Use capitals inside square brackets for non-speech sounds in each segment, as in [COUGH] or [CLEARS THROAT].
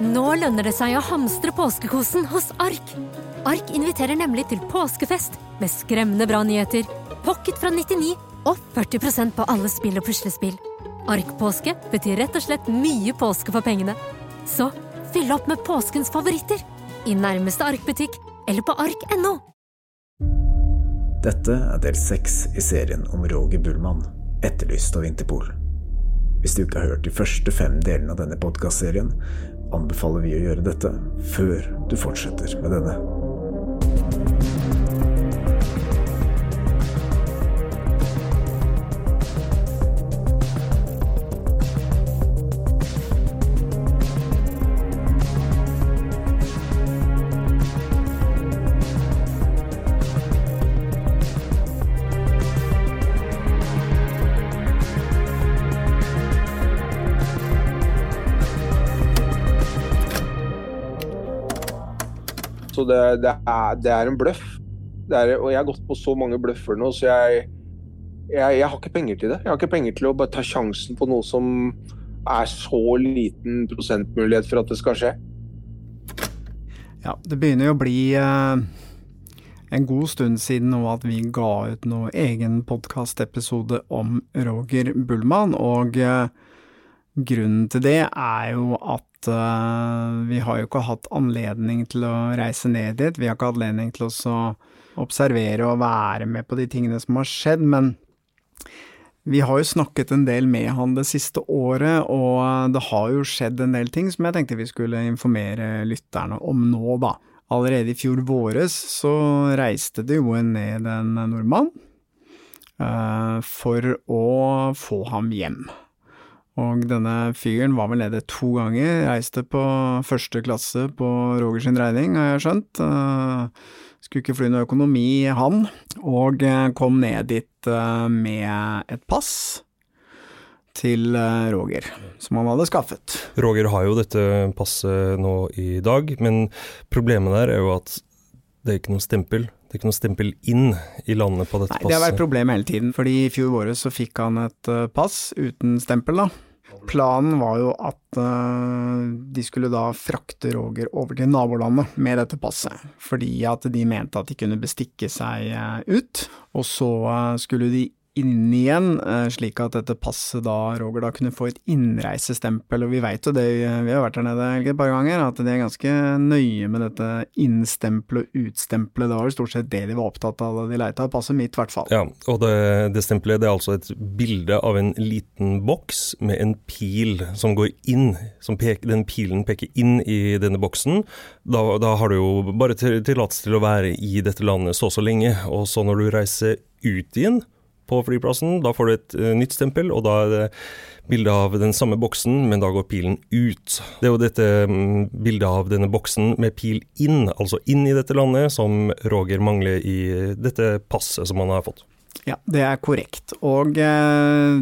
Nå lønner det seg å hamstre påskekosen hos Ark. Ark inviterer nemlig til påskefest med skremmende bra nyheter, pocket fra 99 og 40% på alle spill og puslespill. Ark-påske betyr rett og slett mye påske for pengene. Så fyll opp med påskens favoritter i nærmeste Ark-butikk eller på ark.no. Dette er del seks i serien om Roger Bullmann, etterlyst av Interpol. Hvis du ikke har hørt de første fem delene av denne podkastserien, anbefaler vi å gjøre dette før du fortsetter med denne. Det, det, er, det er en bløff. Er, og jeg har gått på så mange bløffer nå, så jeg, jeg, jeg har ikke penger til det. Jeg har ikke penger til å bare ta sjansen på noe som er så liten prosentmulighet for at det skal skje. Ja, det begynner jo å bli eh, en god stund siden nå at vi ga ut noe egen podkastepisode om Roger Bullmann, og eh, grunnen til det er jo at vi har jo ikke hatt anledning til å reise ned dit, vi har ikke hatt anledning til å observere og være med på de tingene som har skjedd, men vi har jo snakket en del med han det siste året, og det har jo skjedd en del ting som jeg tenkte vi skulle informere lytterne om nå, da. Allerede i fjor våres så reiste det jo ned en nordmann uh, for å få ham hjem. Og denne fyren var vel nede to ganger, reiste på første klasse på Rogers regning, har jeg skjønt. Uh, skulle ikke fly noe økonomi, han, og kom ned dit med et pass til Roger, som han hadde skaffet. Roger har jo dette passet nå i dag, men problemet der er jo at det er ikke noe stempel. Det er ikke noe stempel inn i landet på dette Nei, passet. Det har vært problem hele tiden, fordi i fjor våres så fikk han et pass uten stempel, da. Planen var jo at uh, de skulle da frakte Roger over til nabolandet med dette passet, fordi at de mente at de kunne bestikke seg uh, ut, og så uh, skulle de inn igjen, slik at dette passet da, Roger da kunne få et innreisestempel, og vi veit jo det, vi har vært der nede et par ganger, at de er ganske nøye med dette innstempelet og utstempelet, det var jo stort sett det de var opptatt av da de leita, passet mitt i hvert fall. Ja, og det, det stempelet det er altså et bilde av en liten boks med en pil som går inn, som pek, den pilen peker inn i denne boksen. Da, da har du jo bare tillatelse til å være i dette landet så så lenge, og så når du reiser ut igjen, på flyplassen. Da får du et uh, nytt stempel, og da er det bilde av den samme boksen, men da går pilen ut. Det er jo dette um, bildet av denne boksen med pil inn, altså inn i dette landet, som Roger mangler i dette passet som han har fått. Ja, det er korrekt. Og eh,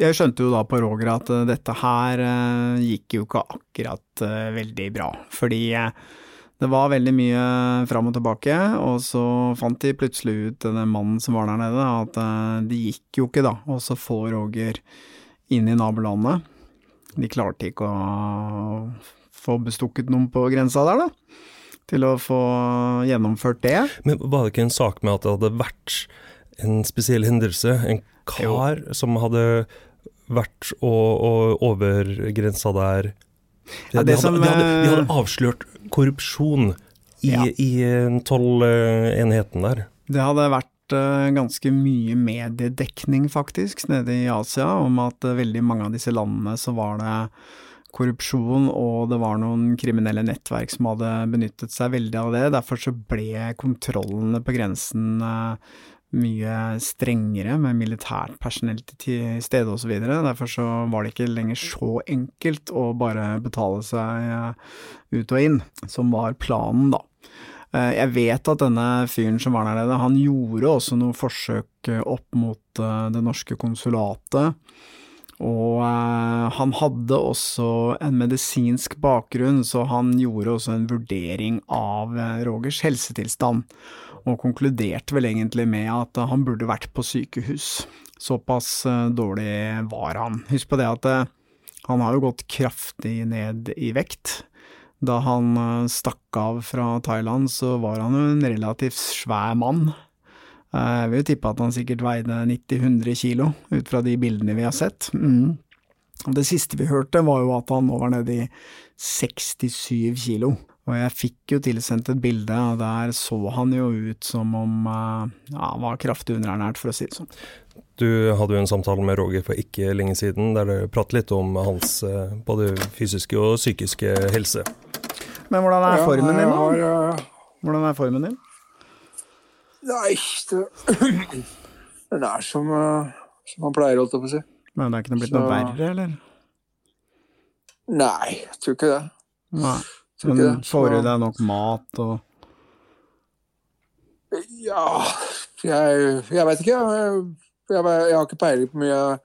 jeg skjønte jo da på Roger at uh, dette her eh, gikk jo ikke akkurat eh, veldig bra, fordi det var veldig mye fram og tilbake, og så fant de plutselig ut, den mannen som var der nede, at det gikk jo ikke, da, og så få Roger inn i nabolandet. De klarte ikke å få bestukket noen på grensa der, da, til å få gjennomført det. Men var det ikke en sak med at det hadde vært en spesiell hendelse? En kar jo. som hadde vært og, og over grensa der ja, de, som, hadde, de, hadde, de, hadde, avslørt korrupsjon i, Ja. i tollenheten der. Det hadde vært eh, ganske mye mediedekning, faktisk, nede i Asia, om at eh, veldig mange av disse landene så var det korrupsjon, og det var noen kriminelle nettverk som hadde benyttet seg veldig av det. Derfor så ble kontrollene på grensen eh, mye strengere, med militært personell til stede osv. Derfor så var det ikke lenger så enkelt å bare betale seg eh, ut og inn, som var planen, da. Eh, Jeg vet at denne fyren som var der nede, han gjorde også noen forsøk eh, opp mot det norske konsulatet. Og han hadde også en medisinsk bakgrunn, så han gjorde også en vurdering av Rogers helsetilstand, og konkluderte vel egentlig med at han burde vært på sykehus. Såpass eh, dårlig var han. Husk på det at eh, han har jo gått kraftig ned i vekt. Da han eh, stakk av fra Thailand, så var han jo en relativt svær mann. Jeg vil jo tippe at han sikkert veide 90-100 kilo, ut fra de bildene vi har sett. Mm. Det siste vi hørte, var jo at han nå var nede i 67 kilo. Og jeg fikk jo tilsendt et bilde, og der så han jo ut som om eh, ja, han var kraftig underernært, for å si det sånn. Du hadde jo en samtale med Roger for ikke lenge siden, der dere pratet litt om hans eh, både fysiske og psykiske helse. Men hvordan er formen din, da? eh, Hvordan er formen din? Nei, det, [CLEARS THROAT] den er som, som han pleier, holdt jeg på å si. Men det er ikke noe blitt noe verre, eller? Nei, jeg tror ikke det. Nei. Men får du deg nok mat og Ja, jeg, jeg vet ikke. Jeg, jeg, jeg har ikke peiling på hvor mye jeg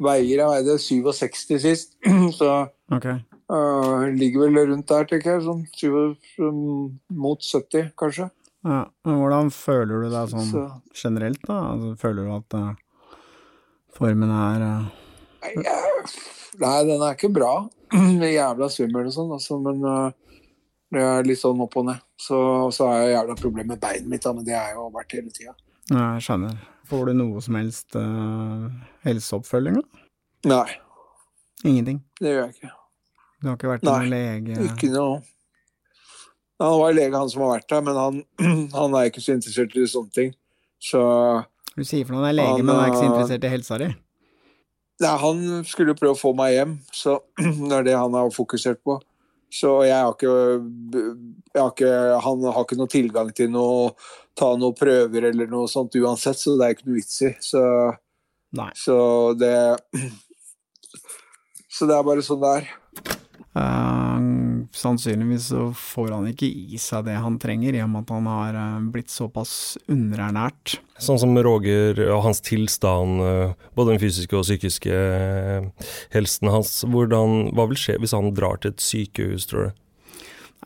veier. Jeg veide 67 sist, [CLEARS THROAT] så okay. uh, ligger vel rundt der, tenker jeg. Sånn 7, mot 70, kanskje. Ja. Men hvordan føler du deg sånn Så generelt, da? Altså, føler du at uh, formen er uh... Nei, den er ikke bra. [CLEARS THROAT] Jævla svimmel og sånn, altså, men uh, det er litt sånn opp og ned. Så, så har jeg jævla problem med beinet mitt, da, men det har jeg jo vært hele tida. Ja, jeg skjønner. Får du noe som helst uh, helseoppfølging, da? Nei, Ingenting? det gjør jeg ikke. Du har ikke vært Nei, noen lege? Ikke noe. Han var lege, han som har vært der, men han, [CLEARS THROAT] han er ikke så interessert i sånne ting. Så Du sier for noe han er lege, Han, men han er ikke så eh, interessert i helsa di? Nei, han skulle prøve å få meg hjem, så [CLEARS THROAT] det er det han har fokusert på. Så jeg har ikke, jeg har ikke Han har ikke noe tilgang til å ta noen prøver eller noe sånt uansett, så det er ikke noe vits i. Så, Nei. så det [CLEARS THROAT] Så det er bare sånn det er. Eh, sannsynligvis så får han ikke i seg det han trenger, i og med at han har eh, blitt såpass underernært. Sånn som Roger og hans tilstand, eh, både den fysiske og psykiske eh, helsen hans, hvordan, hva vil skje hvis han drar til et sykehus, tror du?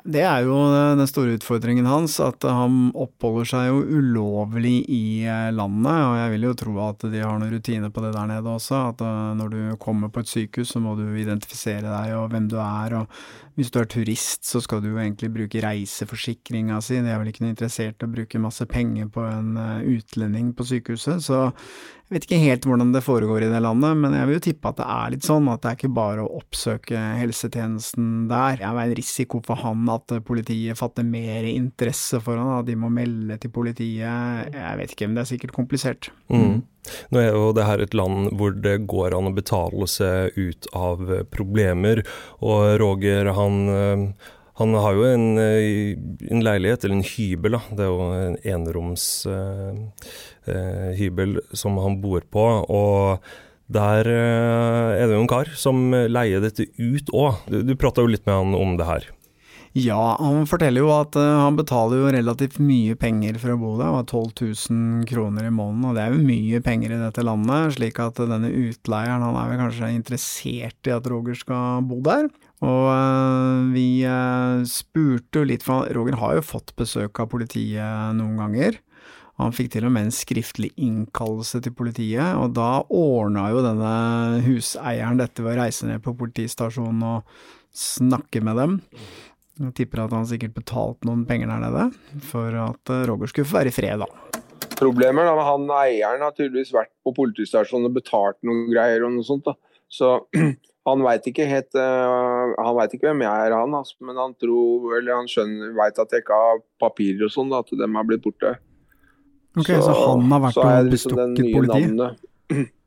Det er jo den store utfordringen hans, at han oppholder seg jo ulovlig i landet, og jeg vil jo tro at de har noen rutiner på det der nede også, at når du kommer på et sykehus så må du identifisere deg og hvem du er, og hvis du er turist så skal du jo egentlig bruke reiseforsikringa si, de er vel ikke noe interessert i å bruke masse penger på en eh, utlending på sykehuset, så jeg vet ikke helt hvordan det foregår i det landet, men jeg vil jo tippe at det er litt sånn at det er ikke bare å oppsøke helsetjenesten der. Det er en risiko for han at politiet fatter mer interesse for han, at de må melde til politiet. Jeg vet ikke, men det er sikkert komplisert. Mm. Nå er jo det her et land hvor det går an å betale seg ut av problemer, og Roger han, eh, han har jo en, eh, en leilighet, eller en hybel, da. det er jo en eneromshybel eh, eh, som han bor på. og der er det jo en kar som leier dette ut òg. Du, du prata jo litt med han om det her. Ja, han forteller jo at eh, han betaler jo relativt mye penger for å bo der, det var 12 000 kroner i måneden, og det er jo mye penger i dette landet, slik at denne utleieren han er vel kanskje interessert i at Roger skal bo der. Og eh, vi eh, spurte jo litt, for Roger har jo fått besøk av politiet noen ganger. Han fikk til og med en skriftlig innkallelse til politiet, og da ordna jo denne huseieren dette ved å reise ned på politistasjonen og snakke med dem. Jeg tipper at han sikkert betalte noen penger der nede, for at eh, Roger skulle få være i fred, da. Problemet er at han eieren har tydeligvis vært på politistasjonen og betalt noen greier og noe sånt. da. Så [CLEARS THROAT] han veit ikke helt eh, Han vet ikke hvem jeg er, han, altså, men han tror, eller han skjønner, veit at jeg ikke har papirer og sånn, da, at dem har blitt borte. Ok, så, han har vært og liksom bestukket politiet? navnet. [CLEARS THROAT]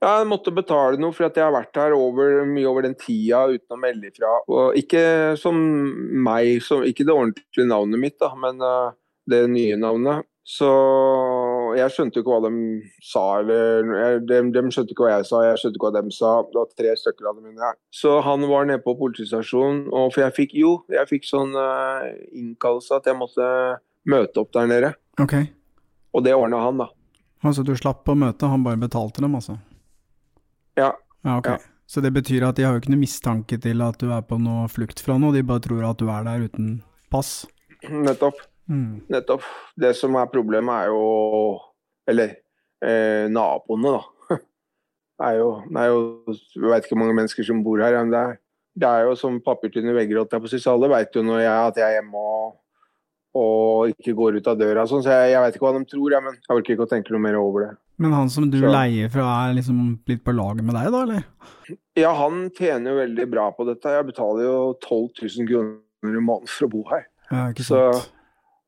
Ja, jeg måtte betale noe for at jeg har vært her over, mye over den tida uten å melde ifra. Og ikke som meg, som, ikke det ordentlige navnet mitt, da, men uh, det nye navnet. Så jeg skjønte ikke hva de sa, eller jeg- de, de skjønte ikke hva jeg sa, jeg skjønte ikke hva de sa. Det var tre stykker av dem her. Så han var nede på politistasjonen, og for jeg fikk jo, jeg fikk sånn uh, innkallelse at jeg måtte møte opp der nede. Ok, Og det ordna han, da. altså du slapp å møte, han bare betalte dem, altså? Ja. Ja, okay. Ja. Så det betyr at de har jo ikke noe mistanke til at du er på noe flukt fra noe, de bare tror at du er der uten pass? Nettopp. Mm. Nettopp. Det som er problemet, er jo Eller eh, naboene, da. [LAUGHS] Er jo, det er jo Jeg vet ikke hvor mange mennesker som bor her, men det er, det er jo som papirtynne vegger, holdt jeg på sist alle veit jo når jeg, at jeg er hjemme og, og ikke går ut av døra. Sånn, så jeg, jeg veit ikke hva de tror, jeg, men jeg orker ikke å tenke noe mer over det. Men han som du Så- leier fra er liksom litt på laget med deg, da, eller? Ja, han tjener jo veldig bra på dette. Jeg betaler jo 12 000 kroner i måneden for å bo her. Ja, ikke sant. Så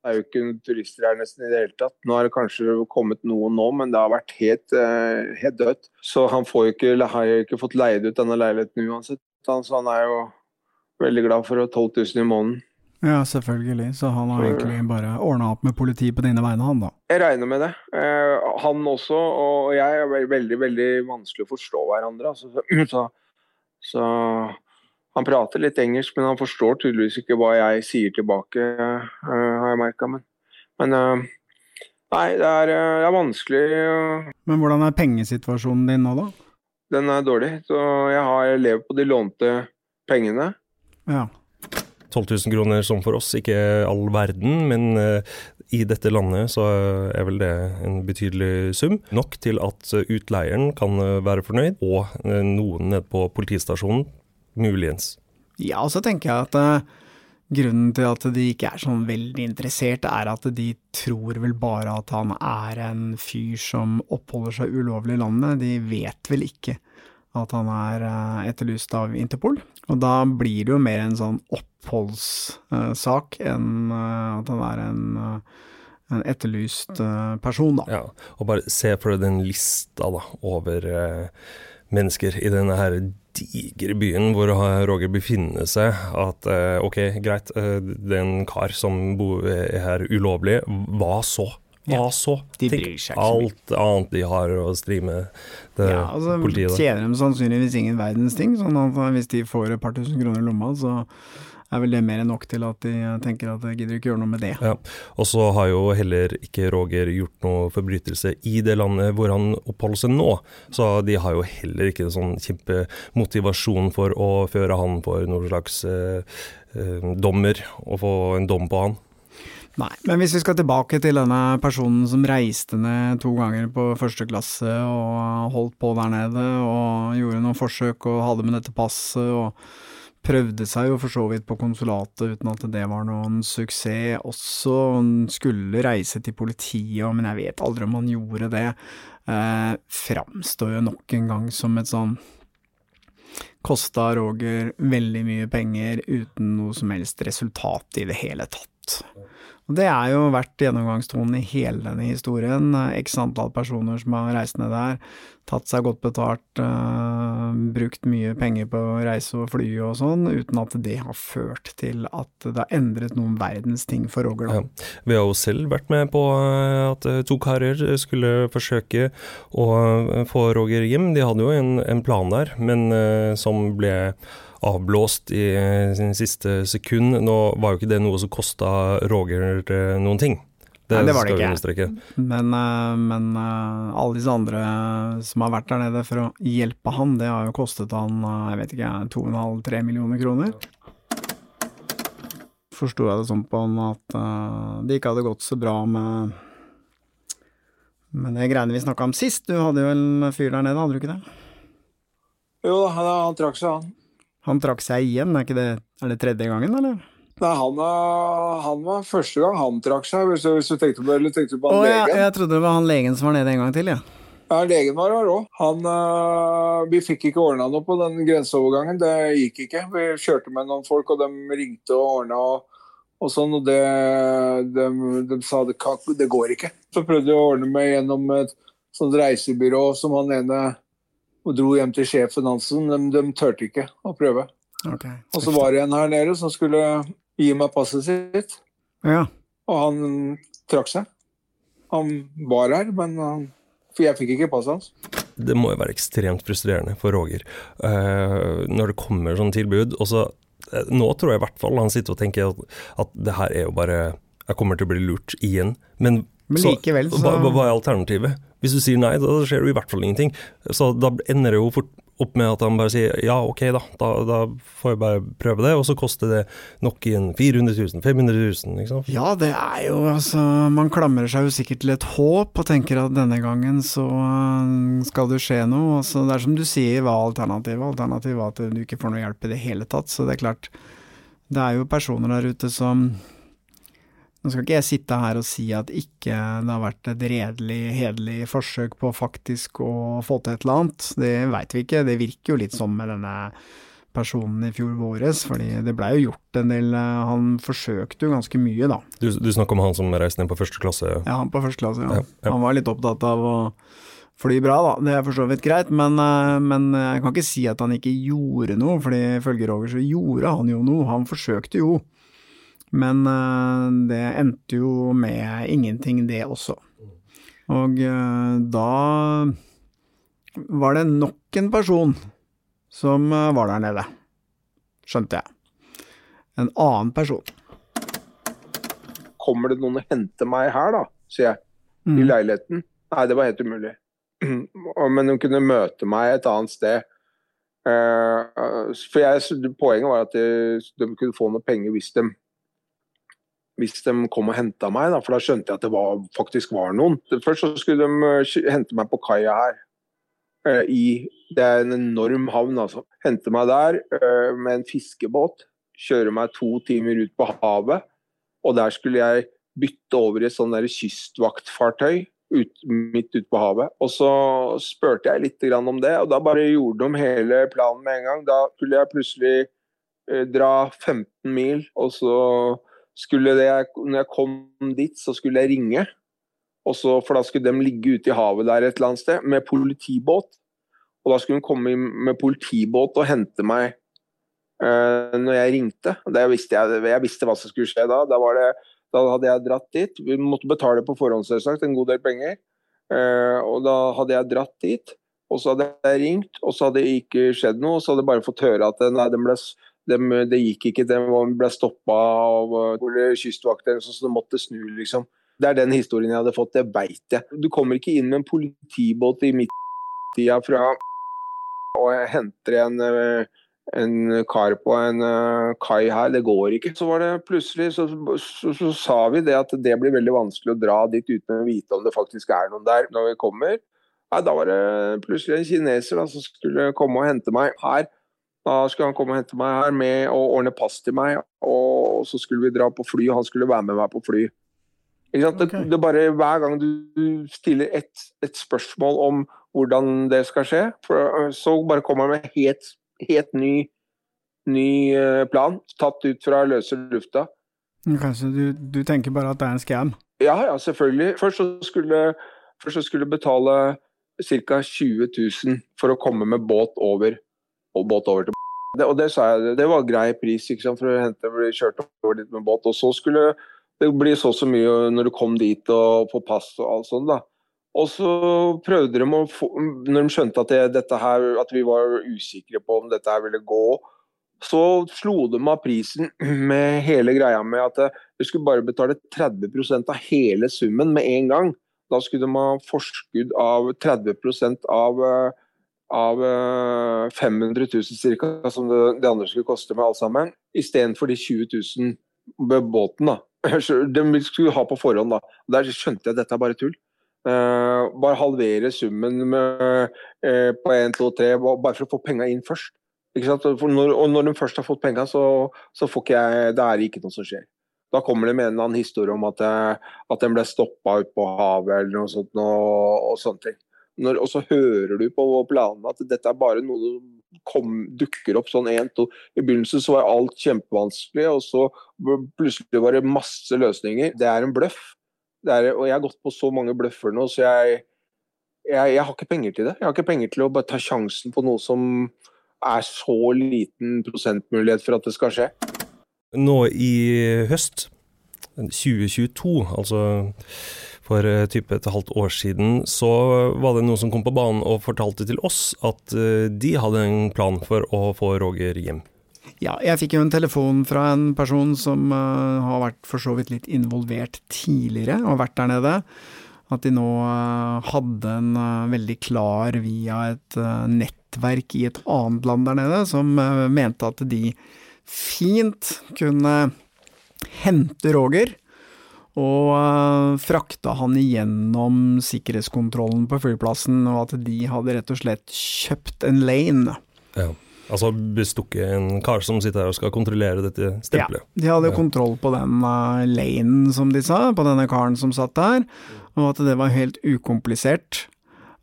det er jo ikke noen turister her nesten i det hele tatt. Nå har det kanskje kommet noen nå, men det har vært helt, eh, helt dødt. Så han ikke, har jo ikke fått leid ut denne leiligheten uansett. Så han er jo veldig glad for 12 000 i måneden. Ja, selvfølgelig. Så han har egentlig bare ordna opp med politi på dine vegne, han da. Jeg regner med det. Eh, han også og jeg er veldig veldig vanskelig å forstå hverandre. Altså. [CLEARS THROAT] Så, så, han prater litt engelsk, men han forstår tydeligvis ikke hva jeg sier tilbake, eh, har jeg merka. Men, men eh, nei, det er, det er vanskelig. Men hvordan er pengesituasjonen din nå, da? Den er dårlig. Så jeg har levd på de lånte pengene. Ja. 12 000 kroner som for oss, ikke all verden, men eh, i dette landet så er vel det en betydelig sum. Nok til at eh, utleieren kan eh, være fornøyd, og noen nede på politistasjonen muligens. Ja, og så tenker jeg at grunnen til at de ikke er sånn veldig interessert, er at de tror vel bare at han er en fyr som oppholder seg ulovlig i landet. De vet vel ikke at han er etterlyst av Interpol. Og da blir det jo mer en sånn oppholdssak enn eh, at han er en, eh, en etterlyst eh, person, da. Ja, og bare se for deg den lista da, over mennesker i denne her digre byen hvor Roger befinner seg. At ok, greit, det er en kar som bor, er her ulovlig. Hva så? Hva Ja, så? de bryr seg ikke alt annet de har å stri med, det Ja, altså politiet. tjener de sannsynligvis ingen verdens ting, sånn at hvis de får et par tusen kroner i lomma, så er vel det mer enn nok til at de tenker at de gidder ikke gjøre noe med det. Ja, og så har jo heller ikke Roger gjort noe forbrytelse i det landet hvor han oppholder seg nå, så de har jo heller ikke en sånn kjempemotivasjon for å føre han for noen slags eh, eh, dommer, og få en dom på han. Nei, men hvis vi skal tilbake til denne personen som reiste ned to ganger på første klasse og holdt på der nede og gjorde noen forsøk og hadde med dette passet og prøvde seg jo for så vidt på konsulatet uten at det var noen suksess også, han skulle reise til politiet, men jeg vet aldri om han gjorde det, eh, framstår jo nok en gang som et sånn Kosta Roger veldig mye penger uten noe som helst resultat i det hele tatt. Det er jo vært gjennomgangstonen i hele denne historien. X antall personer som har reist ned der, tatt seg godt betalt, uh, brukt mye penger på å reise og fly og sånn, uten at det har ført til at det har endret noen verdens ting for Roger. Ja. Vi har jo selv vært med på eh, at eh, to karer skulle forsøke å få Roger hjem. De hadde jo en, en plan der, men uh, som ble avblåst i eh, sin siste sekund. Nå var jo ikke det noe som kosta Roger eh, noen ting. Det, Nei, det var det ikke. understreke. Men, eh, men alle disse andre som har vært der nede for å hjelpe han, det har jo kostet han, jeg vet ikke, 2,5-3 millioner kroner. Forsto jeg det sånn på han at det ikke hadde gått så bra med men det greiene vi snakka om sist. Du hadde jo en fyr der nede, hadde du ikke det? Jo da, han, han trakk seg, han. Han trakk seg igjen, er ikke det er det tredje gangen, eller? Nei, han, er- han var første gang han trakk seg, hvis hvis du tenkte på, eller tenkte på han ja, legen. jeg trodde det var han legen som var nede en gang til, ja. Ja, legen var her òg. øh, Vi fikk ikke ordna noe på den grenseovergangen. Det gikk ikke. Vi kjørte med noen folk, og de ringte og ordna og, og sånn, og det, de, de sa det, det går ikke. Så prøvde vi å ordne meg gjennom et sånt reisebyrå som han ene og dro hjem til sjefen hans. De, de turte ikke å prøve. Okay. Og så var det en her nede som skulle gi meg passet sitt, Ja. og han trakk seg. Han var her, men han, for jeg fikk ikke passet hans. Det må jo være ekstremt frustrerende for Roger uh, når det kommer sånne tilbud. Og så, uh, nå tror jeg i hvert fall han sitter og tenker at, at det her er jo bare Jeg kommer til å bli lurt igjen. Men, Men likevel så- hva, hva er alternativet? Hvis du sier nei, da skjer det i hvert fall ingenting. Så da ender det jo fort opp med at han bare sier ja, ok da, da, da får jeg bare prøve det, og så koster det nok igjen 400 000, 500 000, ikke sant. Ja, det er jo altså Man klamrer seg jo sikkert til et håp og tenker at denne gangen så øh, skal det skje noe. Altså, det er som du sier, hva er alternativet? Alternativet er at du ikke får noe hjelp i det hele tatt. Så det er klart, det er jo personer der ute som nå skal ikke jeg sitte her og si at ikke det har vært et redelig, hederlig forsøk på faktisk å få til et eller annet. Det veit vi ikke. Det virker jo litt sånn med denne personen i fjor våres, fordi det blei jo gjort en del eh, Han forsøkte jo ganske mye, da. Du, du snakker om han som reiste ned på første klasse? Ja, han på første klasse, ja. Ja, ja. Han var litt opptatt av å fly bra, da. Det er for så vidt greit, men, eh, men jeg kan ikke si at han ikke gjorde noe, fordi ifølge Roger så gjorde han jo noe. Han forsøkte jo. Men eh, det endte jo med ingenting, det også. Og eh, da var det nok en person som eh, var der nede, skjønte jeg. En annen person. Kommer det noen og henter meg her, da? sier jeg. I Mm. leiligheten. Nei, det var helt umulig. [CLEARS THROAT] Men de kunne møte meg et annet sted. For jeg, Poenget var at de, de kunne få noe penger hvis de hvis de kom og henta meg, da, for da skjønte jeg at det var, faktisk var noen. Først så skulle de eh, hente meg på kaia her. eh, I, det er en enorm havn, altså. Hente meg der eh, med en fiskebåt. Kjøre meg to timer ut på havet. Og der skulle jeg bytte over i et sånn kystvaktfartøy ut, midt ute på havet. Og så spurte jeg litt om det, og da bare gjorde de hele planen med en gang. Da skulle jeg plutselig dra 15 mil, og så skulle det Når jeg kom dit, så skulle jeg ringe. Så, for da skulle de ligge ute i havet der et eller annet sted med politibåt. Og da skulle de komme med politibåt og hente meg eh, når jeg ringte. Visste jeg, jeg visste hva som skulle skje da. Da, det, da hadde jeg dratt dit. Vi måtte betale på forhånd, selvsagt, en god del penger. Eh, og da hadde jeg dratt dit. Og så hadde jeg ringt, og så hadde det ikke skjedd noe. Og så hadde jeg bare fått høre at nei, den ble, dem, det gikk ikke, De ble stoppa av uh, kystvakter, så så de måtte snu, liksom. Det er den historien jeg hadde fått, det veit jeg. Du kommer ikke inn med en politibåt i midttida fra og jeg henter en, eh, en kar på en eh, kai her, det går ikke. Så var det plutselig, så, så, så sa vi det at det blir veldig vanskelig å dra dit uten å vite om det faktisk er noen der når vi kommer. Nei, da var det plutselig en kineser da, som skulle komme og hente meg her. Da skulle han komme og hente meg her med og ordne pass til meg, og så skulle vi dra på fly, og han skulle være med meg på fly. Ikke sant? Ok. Det, det bare Hver gang du stiller et, et spørsmål om hvordan det skal skje, for, øh, så bare kommer han med helt, helt ny, ny øh, plan, tatt ut fra løse lufta. Kanskje du, du tenker bare at det er en scam? Ja, ja, selvfølgelig. Først så skulle, først så skulle betale ca. 20 000 for å komme med båt over, og båt over til det, Og det sa jeg, det var grei pris ikke for å hente, bli kjørt over dit med båt. Og så skulle det bli så og så mye når du kom dit og på pass og alt sånt. da. Og så prøvde de å få Når de skjønte at, det, her, at vi var usikre på om dette her ville gå, så slo de av prisen [CLEARS THROAT] med hele greia med at eh, du skulle bare betale 30% av hele summen med en gang. Da skulle de ha forskudd av 30% av, eh, av eh, 500 000 ca., som det, andre skulle koste med alt sammen, istedenfor de 20 000 med båten. da. [LAUGHS] De skulle ha på forhånd, da. Der skjønte jeg at dette er bare tull. Eh, bare halvere summen med, eh, på 1, 2, 3, bare for å få penga inn først. Når, og når de først har fått penga, så, så får ikke jeg, det er ikke noe som skjer. Da kommer det med en eller annen historie om at, eh, at den ble stoppa ute på havet eller noe sånt. Og, og sånne ting. Når, og så hører du på planene at dette er bare noe som kom, dukker opp sånn én, to I begynnelsen så var alt kjempevanskelig, og så plutselig var det masse løsninger. Det er en bløff. Er, og jeg har gått på så mange bløffer nå, så jeg, jeg, jeg har ikke penger til det. Jeg har ikke penger til å bare ta sjansen på noe som er så liten prosentmulighet for at det skal skje. Nå i høst, 2022, altså for eh, type et halvt år siden, så var det noen som kom på banen og fortalte til oss at eh, de hadde en plan for å få Roger hjem. Ja, jeg fikk jo en telefon fra en person som uh, har vært for så vidt litt involvert tidligere, og vært der nede. At de nå uh, hadde en uh, veldig klar via et nettverk i et annet land der nede som mente at de fint kunne hente Roger og uh, frakta han igjennom sikkerhetskontrollen på flyplassen, og at de hadde rett og slett kjøpt en lane. Ja. Altså bestukket en kar som sitter her og skal kontrollere dette stempelet. Ja, de hadde Ja. kontroll på den uh, lanen, som de sa, på denne karen som satt der, og at det var helt ukomplisert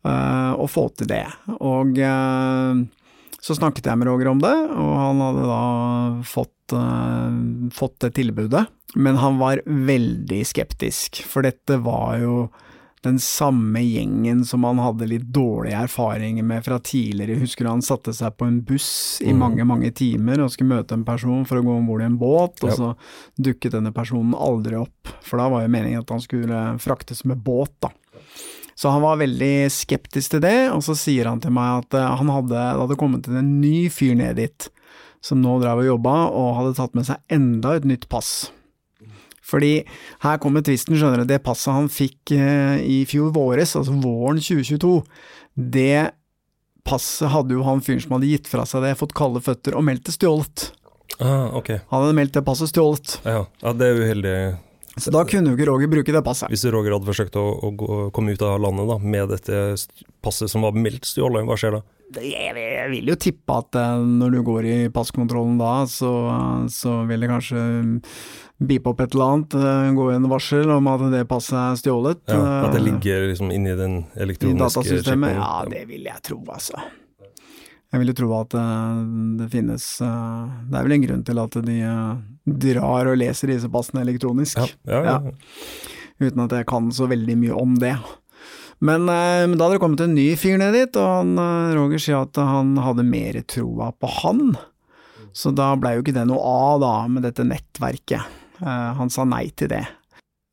uh, å få til det. Og uh, så snakket jeg med Roger om det, og han hadde da fått, uh, fått det tilbudet. Men han var veldig skeptisk, for dette var jo den samme gjengen som han hadde litt dårlige erfaringer med fra tidligere. Husker du han satte seg på en buss i Mm. mange, mange timer og skulle møte en person for å gå om bord i en båt, og så dukket denne personen aldri opp, for da var jo meningen at han skulle fraktes med båt, da. Så han var veldig skeptisk til det, og så sier han til meg at eh, han hadde, det hadde kommet en ny fyr ned dit, som nå drev og jobba, og hadde tatt med seg enda et nytt pass. Fordi her kommer tvisten, skjønner du. Det passet han fikk eh, i fjor våres, altså våren 2022, det passet hadde jo han fyren som hadde gitt fra seg det, fått kalde føtter og meldt det stjålet. Ah, ok. Han hadde meldt det passet stjålet. Ja, ja det er uheldig. Så da kunne jo ikke Roger bruke det passet. Hvis Roger hadde forsøkt å, å komme ut av landet da, med dette passet som var meldt stjålet, hva skjer da? Jeg, vil jo tippe at eh, når du går i passkontrollen da, så, så vil det kanskje bipe opp et eller annet, gå gå en varsel om at det passet er stjålet. Ja, at det eh, ligger liksom inni den I elektroniske datasystemet? Chipen. Ja, det vil jeg tro, altså. Jeg vil jo tro at eh, det finnes eh, Det er vel en grunn til at de eh, drar og leser disse passene elektronisk. Ja, ja, ja. Uten at jeg kan så veldig mye om det. Men, men da hadde det kommet en ny fyr ned dit, og han, Roger sier at han hadde mer troa på han. Så da blei jo ikke det noe av da, med dette nettverket. Han sa nei til det.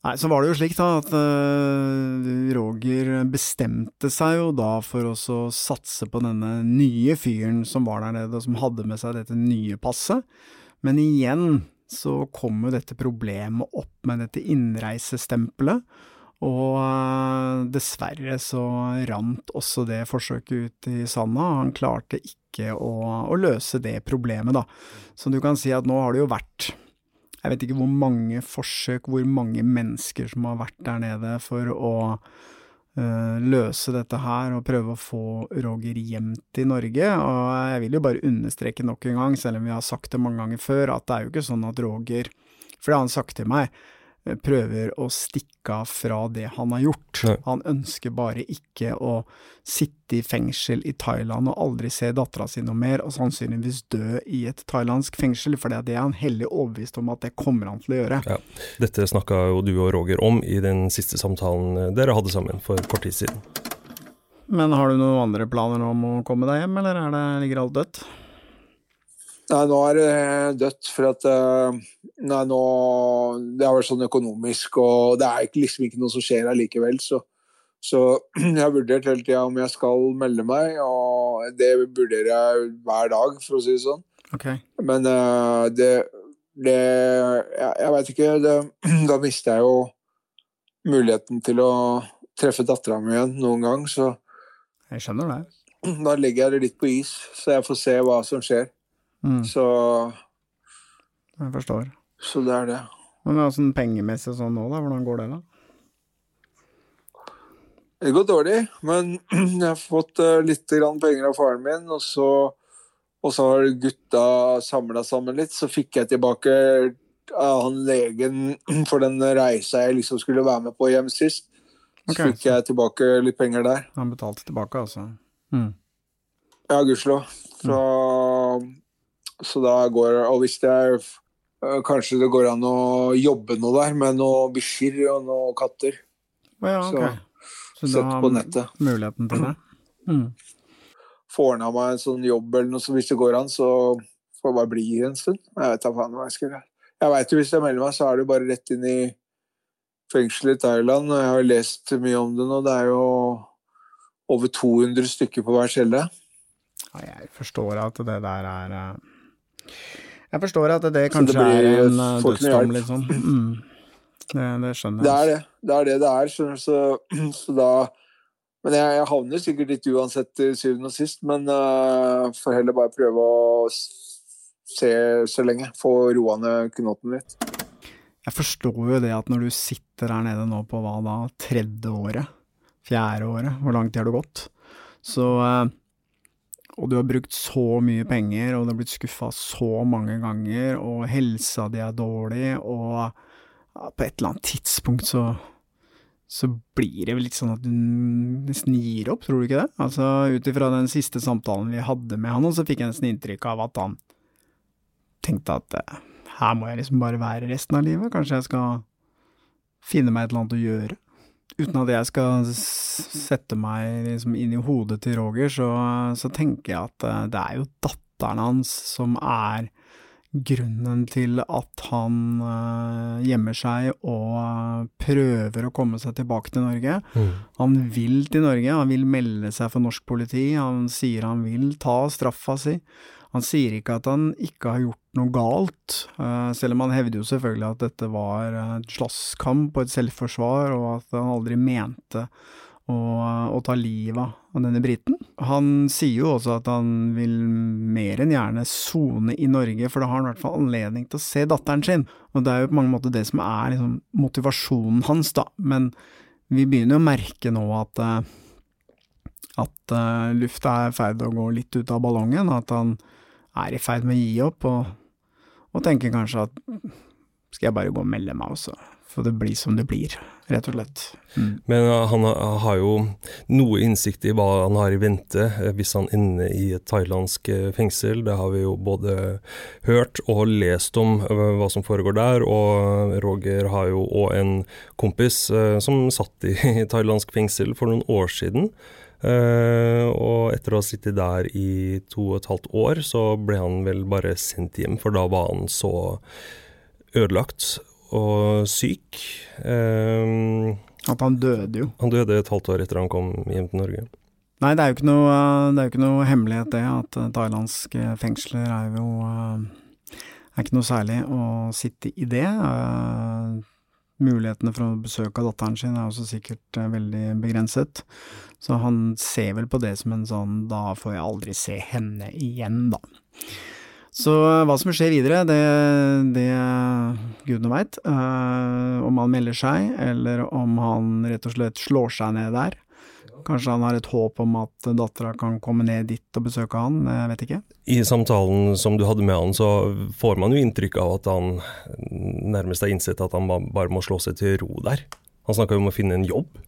Nei, så var det jo slik da at uh, Roger bestemte seg jo da for å satse på denne nye fyren som var der nede, og som hadde med seg dette nye passet. Men igjen så kom jo dette problemet opp med dette innreisestempelet, og eh, dessverre så rant også det forsøket ut i sanda. Han klarte ikke å, å løse det problemet, da. Så du kan si at nå har det jo vært jeg vet ikke hvor mange forsøk, hvor mange mennesker som har vært der nede for å uh, løse dette her og prøve å få Roger hjem til Norge. Og jeg vil jo bare understreke nok en gang, selv om vi har sagt det mange ganger før, at det er jo ikke sånn at Roger, for det har han sagt til meg, prøver å stikke av fra det han har gjort. Nei. Han ønsker bare ikke å sitte i fengsel i Thailand og aldri se dattera si noe mer, og sannsynligvis dø i et thailandsk fengsel, for det er han hellig overbevist om at det kommer han til å gjøre. Ja. Dette snakka jo du og Roger om i den siste samtalen dere hadde sammen for kort tid siden. Men har du noen andre planer om å komme deg hjem, eller er det, ligger alt dødt? Nei, nå er det dødt, for at eh, Nei, nå Det har vært sånn økonomisk, og det er liksom ikke noe som skjer allikevel, så så [CLEARS THROAT] jeg har vurdert hele tida om jeg skal melde meg, og det vurderer jeg hver dag, for å si det sånn. Ok. Men eh, det, det Jeg, jeg veit ikke. Det, [CLEARS THROAT] da mister jeg jo muligheten til å treffe dattera mi igjen noen gang, så Jeg skjønner det. [CLEARS THROAT] da legger jeg det litt på is, så jeg får se hva som skjer. Mm, Så, jeg forstår. så det er det. Men åssen pengemessig sånn nå, da? Hvordan går det, da? Det går dårlig, men [CLEARS THROAT] jeg har fått eh, litt penger av faren min, og så, og så har gutta samla sammen litt. Så fikk jeg tilbake av han legen [CLEARS THROAT] for den reisa jeg liksom skulle være med på hjem sist. Så okay. fikk jeg tilbake litt penger der. Han betalte tilbake, altså? Mm. Ja, gudskjelov. Så, så da går Og hvis det er eh, Kanskje det går an å jobbe noe der med noen bikkjer og noen katter. Ja, Så, ok. Så Sett på nettet. muligheten til det? Mm. Få ordna meg en sånn jobb eller noe, så hvis det går an, så får jeg bare bli en stund. Jeg vet da faen hva jeg skal gjøre. Jeg vet jo hvis jeg melder meg, så er det bare rett inn i fengselet i Thailand. Jeg har lest mye om det nå. Det er jo over 200 stykker på hver celle. Jeg forstår at det der er eh, Jeg forstår at det kanskje det er en eh, dødsdom, litt sånn. Mm. Det, det skjønner Det jeg. er det. Det er det det er. skjønner du, Så, [CLEARS THROAT] så da Men jeg, jeg havner sikkert litt uansett til syvende og sist. Men uh, får heller bare prøve å se så lenge. Få roa ned knotten litt. Jeg forstår jo det at når du sitter her nede nå på hva da, tredje året, fjerde året, hvor lang tid har du gått, så uh, og du har brukt så mye penger, og du har blitt skuffa så mange ganger, og helsa di er dårlig, og på et eller annet tidspunkt så så blir det vel litt sånn at du nesten gir opp, tror du ikke det? Altså, ut ifra den siste samtalen vi hadde med han, så fikk jeg nesten inntrykk av at han tenkte at eh, her må jeg liksom bare være resten av livet, kanskje jeg skal finne meg et eller annet å gjøre. Uten at jeg skal sette meg liksom inn i hodet til Roger, så, så tenker jeg at eh, det er jo datteren hans som er grunnen til at han uh, gjemmer seg og uh, prøver å komme seg tilbake til Norge. Mm. Han vil til Norge, han vil melde seg for norsk politi, han sier han vil ta straffa si. Han sier ikke at han ikke har gjort noe galt, uh, selv om han hevder jo selvfølgelig at dette var et slåsskamp og et selvforsvar, og at han aldri mente å, ta livet av denne briten. Han sier jo også at han vil mer enn gjerne sone i Norge, for da har han i hvert fall anledning til å se datteren sin. Og det er jo på mange måter det som er liksom, motivasjonen hans, da. Men vi begynner jo å merke nå at, eh, at uh, lufta er i ferd å gå litt ut av ballongen, at han er i ferd med å gi opp, og, og tenker kanskje at skal jeg bare gå og melde meg, også, for det blir som det blir, rett og slett. Mm. Men uh, han har jo noe innsikt i hva han har i vente uh, hvis han ender i et thailandsk fengsel. Det har vi jo både hørt og lest om hva som foregår der. Og Roger har jo òg en kompis som satt [LAUGHS] i thailandsk fengsel for noen år siden. Uh, og etter å ha sittet der i to og et halvt år, så ble han vel bare sendt hjem, for da var han så ødelagt og syk. Uh, At han døde jo. Han døde et halvt år etter han kom hjem til Norge. Nei, det er jo ikke noe, det er jo ikke noe hemmelighet det, at thailandske fengsler er jo er ikke noe særlig å sitte i det. Mulighetene for å besøke datteren sin er også sikkert veldig begrenset. Så han ser vel på det som en sånn da får jeg aldri se henne igjen, da. Så eh, hva som skjer videre, det, det gudene veit. Uh, om han melder seg, eller om han rett og slett slår seg ned der. Kanskje han har et håp om at dattera kan komme ned dit og besøke han, jeg vet ikke. I samtalen som du hadde med han, så får man jo inntrykk av at han nærmest har innsett at han bare må slå seg til ro der. Han snakka jo om å finne en jobb.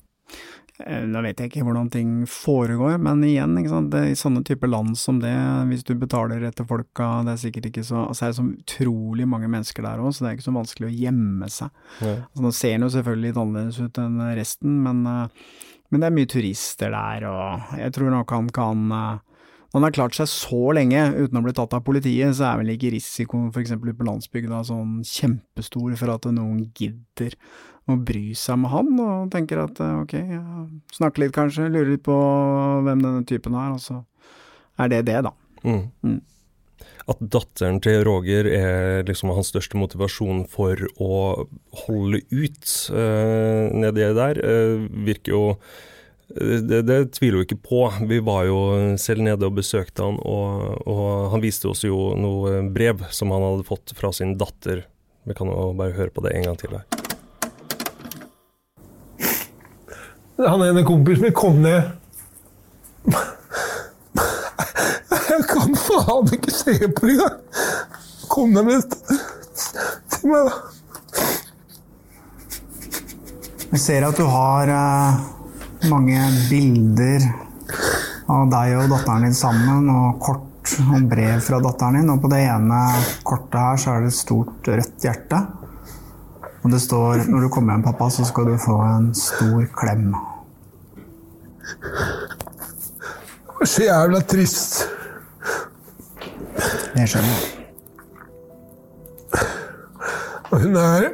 Eh, nå vet jeg ikke hvordan ting foregår, men igjen, det, i sånne typer land som det, hvis du betaler etter folka, det er sikkert ikke så altså Det er så utrolig mange mennesker der òg, så det er ikke så vanskelig å gjemme seg. Ja. Altså, nå ser den jo selvfølgelig litt annerledes ut enn resten, men, eh, men, det er mye turister der, og jeg tror nok han kan eh, når han har klart seg så lenge uten å bli tatt av politiet, så er vel ikke risikoen f.eks. på landsbygda sånn kjempestor for at noen gidder å bry seg med han, og tenker at ok, ok, snakke litt kanskje, lure litt på hvem denne typen er, og så er det det, da. Mm. Mm. At datteren til Roger er liksom hans største motivasjon for å holde ut uh, nedi der, uh, virker jo det, det, tviler jo ikke på. Vi var jo selv nede og besøkte han, og, og, han viste oss jo noe brev som han hadde fått fra sin datter. Vi kan jo bare høre på det en gang til her. Han ene kompisen min kom ned faen ikke se på det engang! Kom deg med til meg, da. Jeg ser at du har uh, mange bilder av deg og datteren din sammen, og kort og brev fra datteren din. Og på det ene kortet her så er det et stort rødt hjerte. Og det står 'Når du kommer hjem, pappa, så skal du få en stor klem'. Det var så jævla trist. Det skjønner hun er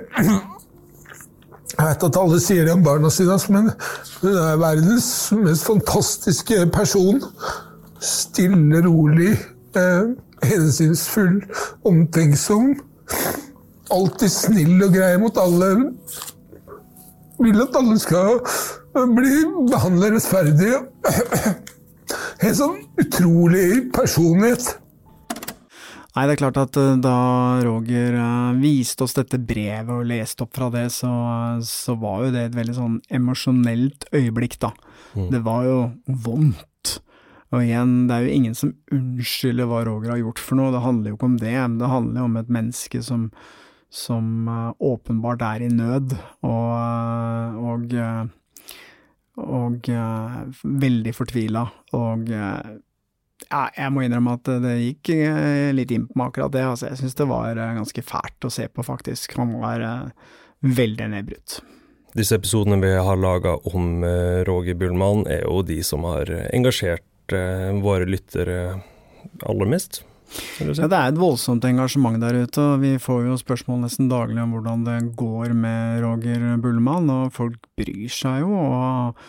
Jeg vet at alle sier det om barna sine, men hun er verdens mest fantastiske person. Stille, rolig, eh, hensynsfull, omtenksom. Alltid snill og grei mot alle. Vil at alle skal bli behandla rettferdig. Helt sånn utrolig personlighet. Nei, det er klart at eh, da Roger uh, viste oss dette brevet og leste opp fra det, så, så var jo det et veldig sånn emosjonelt øyeblikk, da. Mm. Det var jo vondt. Og igjen, det er jo ingen som unnskylder hva Roger har gjort for noe, det handler jo ikke om det, men det handler jo om et menneske som, som uh, åpenbart er i nød, og, og og veldig fortvila, og ja, jeg må innrømme at det gikk eh, litt inn på meg akkurat det. Altså, jeg syns det var eh, ganske fælt å se på, faktisk. Han var uh, veldig nedbrutt. Disse episodene vi har laga om Roger Bullmann, er jo de som har engasjert våre lyttere aller mest. Si. Ja, det er et voldsomt engasjement der ute, og vi får jo spørsmål nesten daglig om hvordan det går med Roger Bullmann, og folk bryr seg jo, og,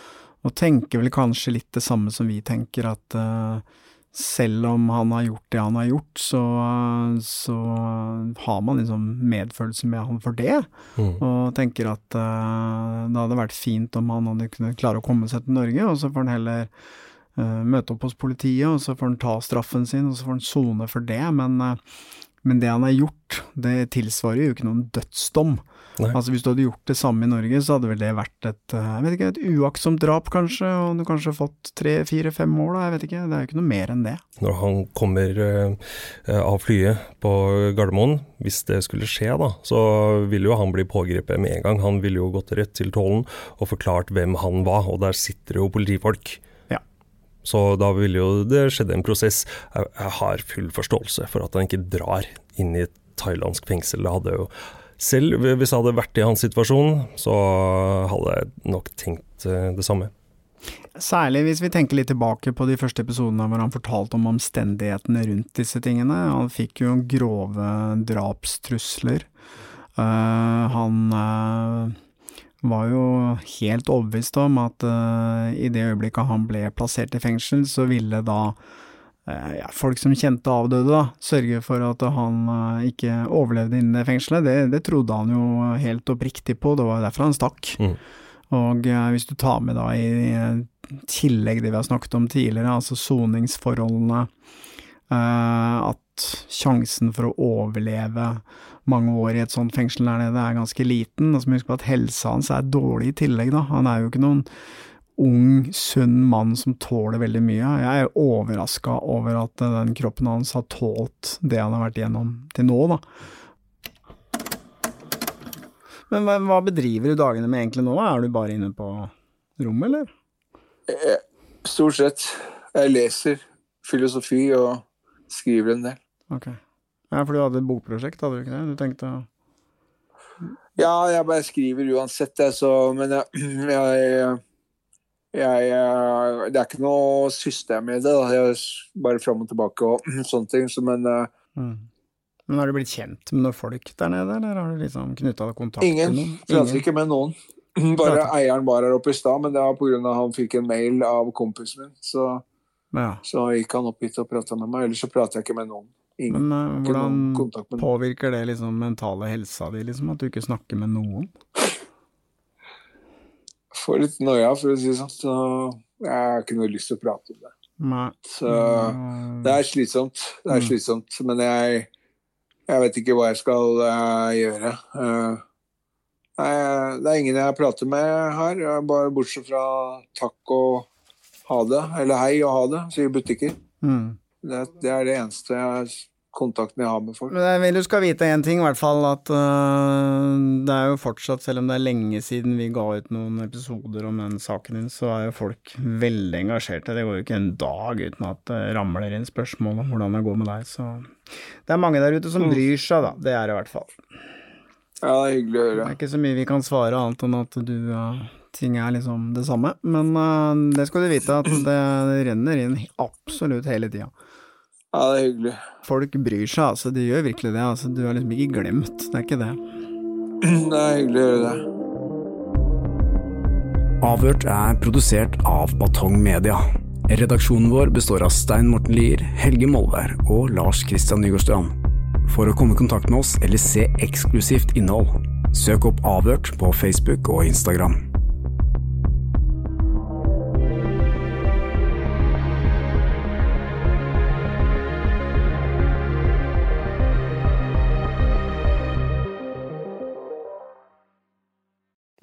og tenker vel kanskje litt det samme som vi tenker, at uh, selv om han har gjort det han har gjort, så, så har man liksom medfølelse med han for det. Mm. Og tenker at uh, det hadde vært fint om han hadde kunnet klare å komme seg til Norge, og så får han heller uh, møte opp hos politiet, og så får han ta straffen sin, og så får han sone for det. Men, uh, men det han har gjort, det tilsvarer jo ikke noen dødsdom. Nei. Altså Hvis du hadde gjort det samme i Norge, så hadde vel det vært et eh, jeg vet ikke, et uaktsomt drap, kanskje, og du kanskje fått tre, fire, fem år, da, jeg vet ikke. Det er jo ikke noe mer enn det. Når han kommer uh, av flyet på Gardermoen, hvis det skulle skje, da, så vil jo han bli pågrepet med en gang. Han ville jo gått rett til tollen og forklart hvem han var, og der sitter jo politifolk. Så da ville jo det skjedd en prosess. Jeg har full forståelse for at han ikke drar inn i et thailandsk fengsel. Det hadde jo selv hvis jeg hadde vært i hans situasjon, så hadde jeg nok tenkt eh, det samme. Særlig hvis vi tenker litt tilbake på de første episodene hvor han fortalte om omstendighetene rundt disse tingene. Han fikk jo grove drapstrusler. Uh, han uh, var jo helt overbevist om at uh, i det øyeblikket han ble plassert i fengsel, så ville da ja, folk som kjente avdøde, da, sørge for at han uh, ikke overlevde innen det fengselet. Det, det, trodde han jo helt oppriktig på, det var derfor han stakk. Mm. Og uh, hvis du tar med da i, tillegg det vi har snakket om tidligere, altså soningsforholdene, at sjansen for å overleve mange år i et sånt fengsel der nede er ganske liten, og så må vi huske på at helsa hans er dårlig i tillegg, da. Han er jo ikke noen ung, sunn mann som tåler veldig mye. Jeg er overraska over at den kroppen hans har tålt det han har vært igjennom til nå, da. Men hva, hva bedriver du dagene med egentlig nå? Er du bare inne på rommet, eller? Eh, stort sett. Jeg leser filosofi og skriver en del. Ok. Ja, For du hadde et bokprosjekt, hadde du ikke det? Du tenkte å Ja, jeg bare skriver uansett, jeg, så Men jeg, [CLEARS THROAT] jeg jeg, det er ikke noe system i det. Da. Jeg bare fram og tilbake og [CLEARS THROAT] sånne ting. Så, men, eh, mm. men har du blitt kjent med noen folk der nede, eller har du liksom knytta kontakt Ingen. med noen? Prater ikke med noen. [CLEARS THROAT] Bare Prater. eieren var her oppe i stad, men det var pga. han fikk en mail av kompisen min. Så, ja. så gikk han opp hit og prata med meg. Ellers så prater jeg ikke med noen. Ingen. Men uh, hvordan påvirker det liksom mentale helsa di, liksom, at du ikke snakker med noen? Får litt noia, for å si det sånn. Så jeg har ikke noe lyst til å prate om det. Nei. Så det er slitsomt. Det er mm. slitsomt. Men jeg, jeg vet ikke hva jeg skal uh, gjøre. Uh, nei, det er ingen jeg prater med her, bare bortsett fra takk og ha det. Eller hei og ha det, sier butikker. Mm. Det, det, er det eneste jeg kontakten jeg har med folk. Men jeg vil du skal vite én ting, i hvert fall. At uh, det er jo fortsatt, selv om det er lenge siden vi ga ut noen episoder om den saken din, så er jo folk veldig engasjerte. Det går jo ikke en dag uten at det ramler inn spørsmål om hvordan det går med deg. Så det er mange der ute som mm. bryr seg, da. Det er det i hvert fall. Ja, det er hyggelig å høre. Det er ikke så mye vi kan svare annet enn at du uh, ting er liksom det samme. Men uh, det skal du vite, at det, det renner inn absolutt hele tida. Ja, det er hyggelig. Folk bryr seg, altså. De gjør virkelig det. Altså. Du har liksom ikke glemt. Det er ikke det. [CLEARS THROAT] Det er hyggelig å gjøre det. Avhørt er produsert av Batong Media. Redaksjonen vår består av Stein Morten Lier, Helge Molvær og Lars Kristian Nygårdstrand. For å komme i kontakt med oss eller se eksklusivt innhold, søk opp Avhørt på Facebook og Instagram.